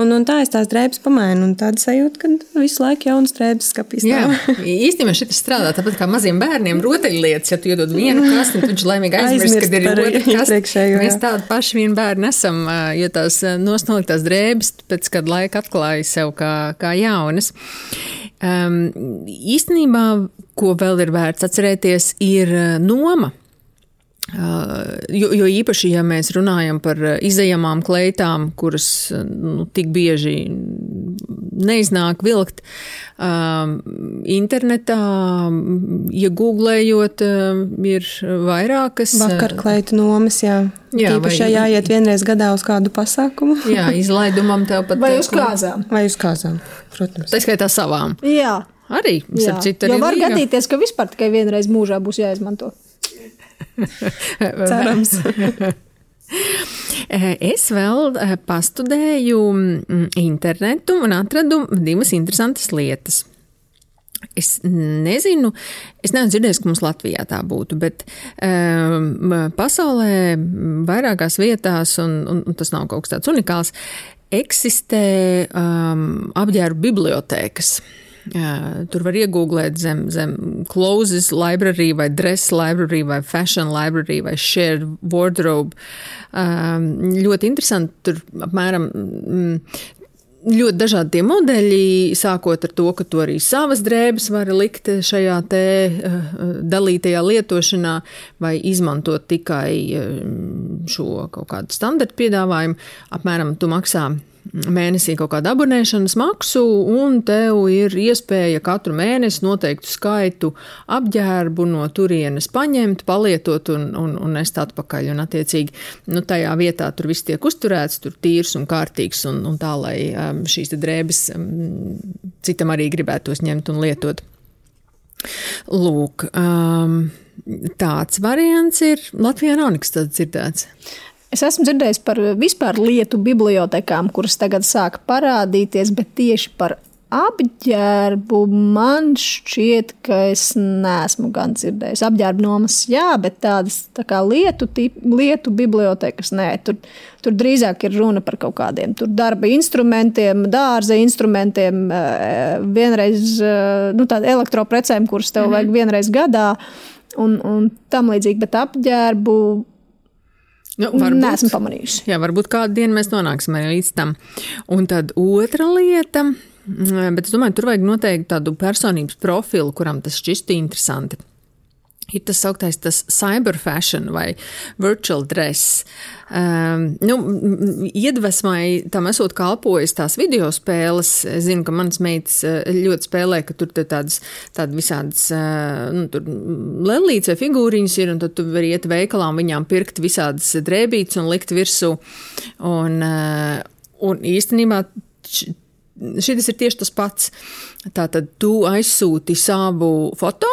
Un, un tā es tās drēbes pamainu, un tāda sajūta, ka visu laiku jaunas drēbes skapīs. Jā, [LAUGHS] īstenībā šis strādā tāpat kā maziem bērniem rotaļlietas. Ja tu iedod vienu kastu, tad viņš laimīgi aizmirst, kad ir otra kaste. Mēs tādi paši vien bērni esam, jo tās nostaliktās drēbes pēc kāda laika atklāja sev kā, kā jaunas. Um, īstenībā, ko vēl ir vērts atcerēties, ir noma. Uh, jo, jo īpaši, ja mēs runājam par izējamām kleitām, kuras nu, tik bieži neiznāk vilkt, uh, internetā, iegūglējot, uh, ir vairākas. Vakarkleitu nomas, jā. Jā, Īpaši, vai, ja jāiet vienreiz gadā uz kādu pasākumu. [LAUGHS] jā, izlaidumam tev pat. Vai uz kāzām. Vai uz kāzām, protams. Tā skaitā savām. Jā. Arī, starp citu, arī. Jo var Rīgā. gadīties, ka vispār tikai vienreiz mūžā būs jāizmanto. [LAUGHS] Cerams. [LAUGHS] Es vēl eh, pastudēju mm, internetu un atradu divas interesantas lietas. Es nezinu, es neesmu dzirdējis, ka mums Latvijā tā būtu, bet um, pasaulē vairākās vietās, un, un, un tas nav kaut kas tāds unikāls, eksistē um, apģērbu bibliotēkas. Jā, tur var iegūglēt zem, zem clothes library vai dress library vai fashion library vai shared wardrobe. Um, ļoti interesanti. Tur apmēram mm, ļoti dažādi tie modeļi, sākot ar to, ka tu arī savas drēbes vari likt šajā te uh, dalītajā lietošanā vai izmantot tikai uh, šo kaut kādu standarta piedāvājumu. Apmēram tu maksā mēnesī kaut kādu abonēšanas maksu, un tev ir iespēja katru mēnesi noteiktu skaitu apģērbu no turienes paņemt, palietot un, un, un nest atpakaļ. Un, attiecīgi, nu, tajā vietā tur viss tiek uzturēts, tur tīrs un kārtīgs, un, un tā, lai um, šīs drēbes um, citam arī gribētos ņemt un lietot. Lūk, um, tāds variants ir. Latvijā nav nekas tāds dzirdēts. Es esmu dzirdējis par vispār lietu bibliotekām, kuras tagad sāk parādīties, bet tieši par apģērbu man šķiet, ka es neesmu gan dzirdējis. Apģērba nomas, jā, bet tādas tā kā lietu, tip, lietu bibliotekas, nē, tur, tur drīzāk ir runa par kaut kādiem darba instrumentiem, dārza instrumentiem, eh, vienreiz eh, nu, tādiem elektroprecēm, kuras tev -hmm. vajag vienreiz gadā. Un, un tam līdzīgi, bet apģērbu Nu, varbūt, Nesmu pamanījusi. Jā, varbūt kādu dienu mēs nonāksim arī līdz tam. Un tad otra lieta, mm, bet es domāju, tur vajag noteikti tādu personības profilu, kuram tas šķistu interesanti ir tas augtais tas cyberfashion vai virtual dress. Um, nu, iedvesmai tam esot kalpojis tās video spēles. Es zinu, ka manas meitas eh, ļoti spēlē, ka tur tādas, tādas visādas uh, nu, lelītes vai figūriņas ir, un tad tu vari iet veikalā un viņām pirkt visādas drēbītes un likt virsū. Un, uh, un īstenībā šis ir tieši tas pats. Tātad tu aizsūti savu foto,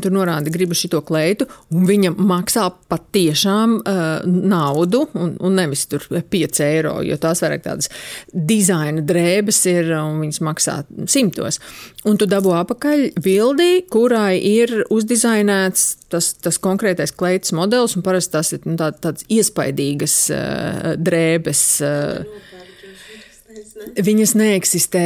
tur norādi, gribu šo kleitu, un viņa maksā patiešām uh, naudu, un, un nevis tur 5 eiro, jo tās vairāk tādas dizaina drēbes ir, un viņas maksā simtos. Un tu dabū apakaļ bildi, kurai ir uzdizainēts tas, tas konkrētais kleitas modelis, un parasti tas ir nu, tā, tāds iespaidīgas uh, drēbes. Uh, Viņas neeksistē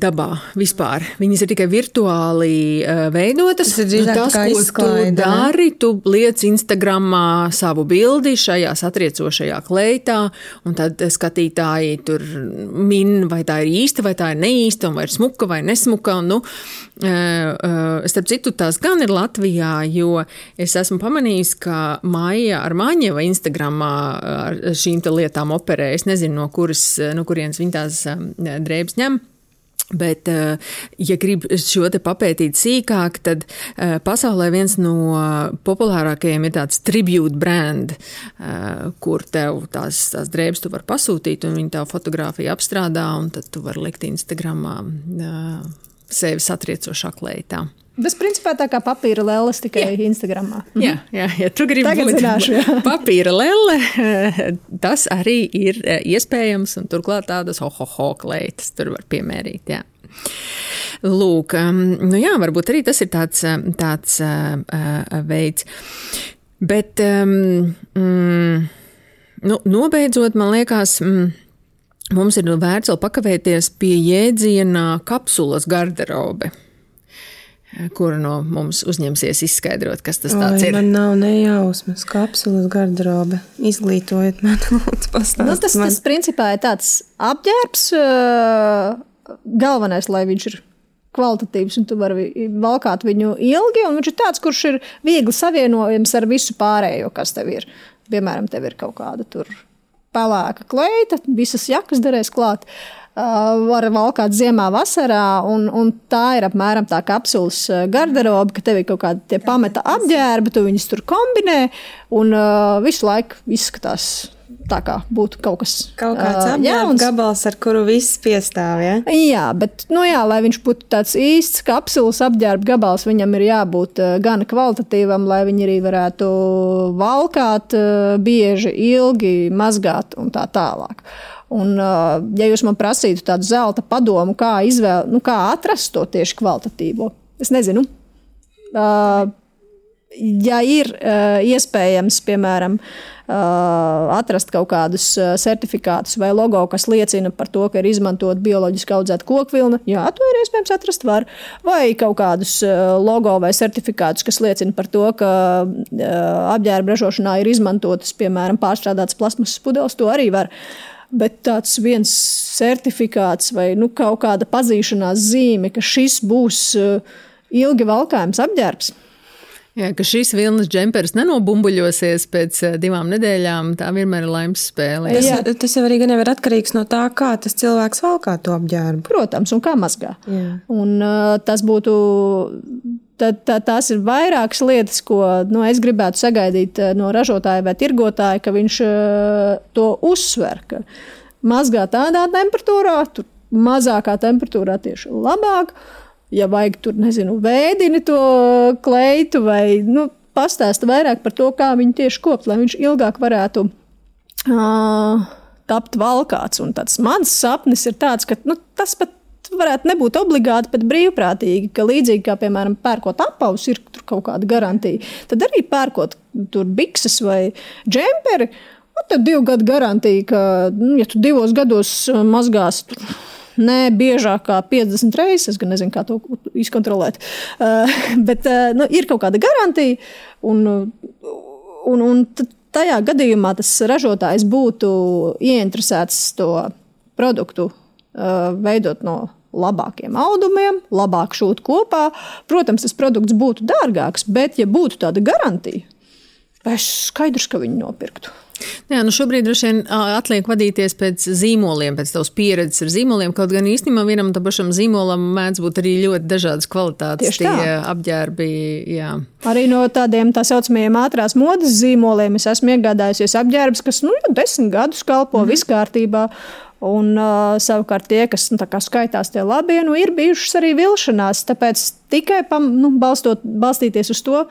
dabā vispār. Viņas ir tikai virtuāli uh, veidotas. Tas ir tas, ko izklaide, tu dari. Tu liec Instagramā savu bildi šajā satriecošajā kleitā, un tad skatītāji tur min, vai tā ir īsta, vai tā ir neīsta, vai ir smuka vai nesmuka. Un, nu, uh, uh, starp citu, tās gan ir Latvijā, jo es esmu pamanījis, ka Maija ar Maņeva Instagramā ar šīm lietām operē. Es nezinu, no, kuras, no kurienes viņa tās drēbes ņem. Bet, ja grib šo te papētīt sīkāk, tad pasaulē viens no populārākajiem ir tāds tribute brand, kur tev tās, tās drēbes tu vari pasūtīt, un viņi tā fotografiju apstrādā, un tad tu vari likt Instagramā sevi satriecošā kleitā. Tas principā tā kā papīra lēlas tikai jā. Instagramā. Mhm. Jā, jā, ja tu gribi Tagad būt zināšu, jā. [LAUGHS] papīra lēle, [LAUGHS] tas arī ir eh, iespējams, un turklāt tādas ho-ho-ho kleitas tur var piemērīt. Jā. Lūk, nu jā, varbūt arī tas ir tāds, eh, tāds uh, veids. Bet, um, mm, nu, nobeidzot, man liekas, mm, mums ir vērts vēl pakavēties pie jēdziena kapsulas garderobe kura no mums uzņemsies izskaidrot, kas tas Oi, ir. Man nav nejausmas, kapsulas garderobe. Izglītojiet man, [LAUGHS] lūdzu, pastāstiet. Nu, tas, man. tas principā ir tāds apģērbs, galvenais, lai viņš ir kvalitatīvs, un tu vari valkāt viņu ilgi, un viņš ir tāds, kurš ir viegli savienojams ar visu pārējo, kas tev ir. Piemēram, tev ir kaut kāda tur pelēka kleita, visas jakas derēs klāt. Uh, var valkāt ziemā, vasarā, un, un tā ir apmēram tā kapsulas garderobe, ka tev ir kaut kādi pamata apģērbi, tu viņus tur kombinē, un uh, visu laiku izskatās tā kā būtu kaut kas kaut kāds uh, jauns gabals, ar kuru viss piestāv. Ja? Jā, bet, nu, jā, lai viņš būtu tāds īsts kapsulas apģērba gabals, viņam ir jābūt uh, gan kvalitatīvam, lai viņi arī varētu valkāt uh, bieži, ilgi, mazgāt un tā tālāk. Un, ja jūs man prasītu tādu zelta padomu, kā, izvēl, nu, kā atrast to tieši kvalitatīvo, es nezinu. Ja ir iespējams, piemēram, atrast kaut kādus certifikātus vai logo, kas liecina par to, ka ir izmantota bioloģiski audzēta kokvilna, jā, to ir iespējams atrast. Var. Vai kaut kādus logo vai certifikātus, kas liecina par to, ka apģērba ražošanā ir izmantotas, piemēram, pārstrādātas plasmasas pudeles, to arī var. Bet tāds viens certifikāts vai nu, kaut kāda pazīšanās zīme, ka šis būs uh, ilgi valkājams apģērbs. Jā, ka šīs vilnas džempers nenobumbuļosies pēc eh, divām nedēļām, tā vienmēr ir laimes spēle. Tas, jā. tas jau arī gan ir atkarīgs no tā, kā tas cilvēks valkā to apģērbu. Protams, un kā mazgā. Jā. Un, uh, tas būtu. Tad, tā, tās ir vairākas lietas, ko nu, es gribētu sagaidīt no ražotāja vai tirgotāja, ka viņš uh, to uzsver. Ka mazgā tādā temperatūrā, tur mazākā temperatūrā tieši labāk. Uh, ja vajag tur, nezinu, vēdini to kleitu vai nu, pastāsta vairāk par to, kā viņu tieši kopt, lai viņš ilgāk varētu uh, tapt valkāts. Un tāds mans sapnis ir tāds, ka nu, tas pat varētu nebūt obligāti, bet brīvprātīgi, ka līdzīgi kā, piemēram, pērkot apavus, ir kaut kāda garantija, tad arī pērkot tur bikses vai džemperi, nu, tad divu gadu garantija, ka, nu, ja tu divos gados mazgāsi tur ne biežāk kā 50 reizes. Es gan nezinu, kā to izkontrolēt. Uh, bet uh, nu, ir kaut kāda garantija. Un, un, un tajā gadījumā tas ražotājs būtu ieinteresēts to produktu uh, veidot no labākiem audumiem, labāk šūt kopā. Protams, tas produkts būtu dārgāks, bet, ja būtu tāda garantija, es skaidrs, ka viņi nopirktu. Jā, nu šobrīd droši vien atliek vadīties pēc zīmoliem, pēc tavas pieredzes ar zīmoliem. Kaut gan īstenībā vienam tam pašam zīmolam mēdz būt arī ļoti dažādas kvalitātes Tieši tie tā. apģērbi. Jā. Arī no tādiem tā saucamajiem ātrās modes zīmoliem es esmu iegādājusies apģērbs, kas nu, jau desmit gadus kalpo mm -hmm. viss kārtībā. Un, uh, savukārt, tie, kas nu, skaitās tie labie, nu, ir bijušas arī vilšanās. Tāpēc tikai pam, nu, balstot, balstīties uz to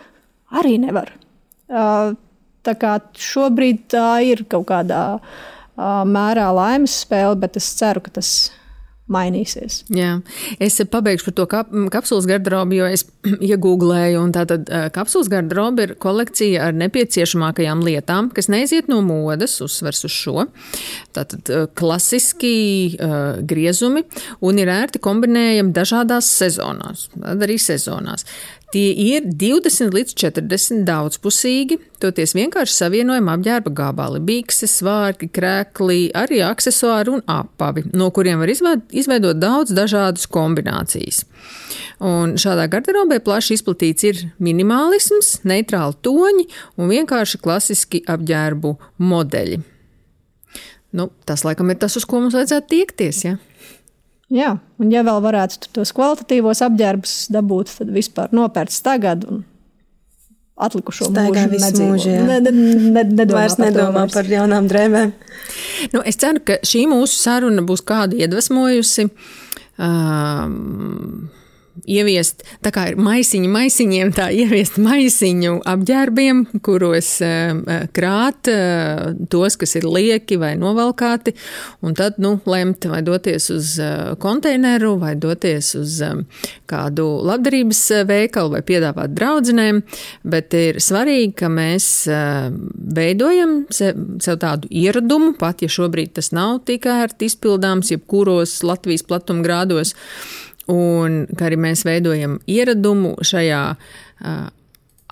arī nevar. Uh, Tā kā šobrīd tā ir kaut kādā uh, mērā laimes spēle, bet es ceru, ka tas mainīsies. Jā. Es pabeigšu par to kap, kapsulas garderobu, jo es [CLEARS THROAT] iegūlēju, un tātad kapsulas garderoba ir kolekcija ar nepieciešamākajām lietām, kas neiziet no modes, uzsvers uz šo. Tātad klasiski uh, griezumi un ir ērti kombinējami dažādās sezonās, arī sezonās. Tie ir 20 līdz 40 daudzpusīgi, toties vienkārši savienojami apģērba gabali, bikses, svārki, krēkli, arī aksesuāri un apavi, no kuriem var izveidot daudz dažādas kombinācijas. Un šādā garderobē plaši izplatīts ir minimālisms, neitrāli toņi un vienkārši klasiski apģērbu modeļi. Nu, tas, laikam, ir tas, uz ko mums vajadzētu tiekties. Ja? Jā, un ja vēl varētu tos kvalitatīvos apģērbus dabūt, tad vispār nopērts tagad. Atlikušo Staigā mūžu mūžu, ne, ne, ne, nedomā vairs par nedomā to, par jaunām drēbēm. Nu, es ceru, ka šī mūsu saruna būs kādu iedvesmojusi. Um, ieviest, tā kā ir maisiņi maisiņiem, tā ieviest maisiņu apģērbiem, kuros uh, krāt uh, tos, kas ir lieki vai novalkāti, un tad, nu, lemt vai doties uz konteineru vai doties uz kādu labdarības veikalu vai piedāvāt draudzenēm, bet ir svarīgi, ka mēs veidojam sev, tādu ieradumu, pat ja šobrīd tas nav tik ērti izpildāms, jebkuros Latvijas platumgrādos, Un kā arī mēs veidojam ieradumu šajā uh,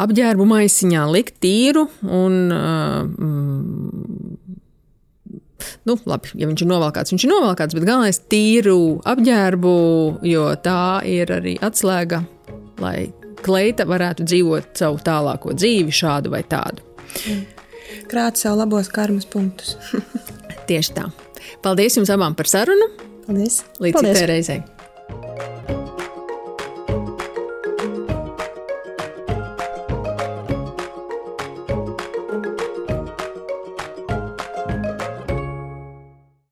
apģērbu maisiņā likt tīru un. Uh, Nu, labi, ja viņš ir novalkāts, viņš ir novalkāts, bet galvenais ir tīru apģērbu, jo tā ir arī atslēga, lai kleita varētu dzīvot savu tālāko dzīvi, šādu vai tādu. Krāt sev labos karmas punktus. [LAUGHS] Tieši tā. Paldies jums abām par sarunu. Paldies! Līdz citai reizei!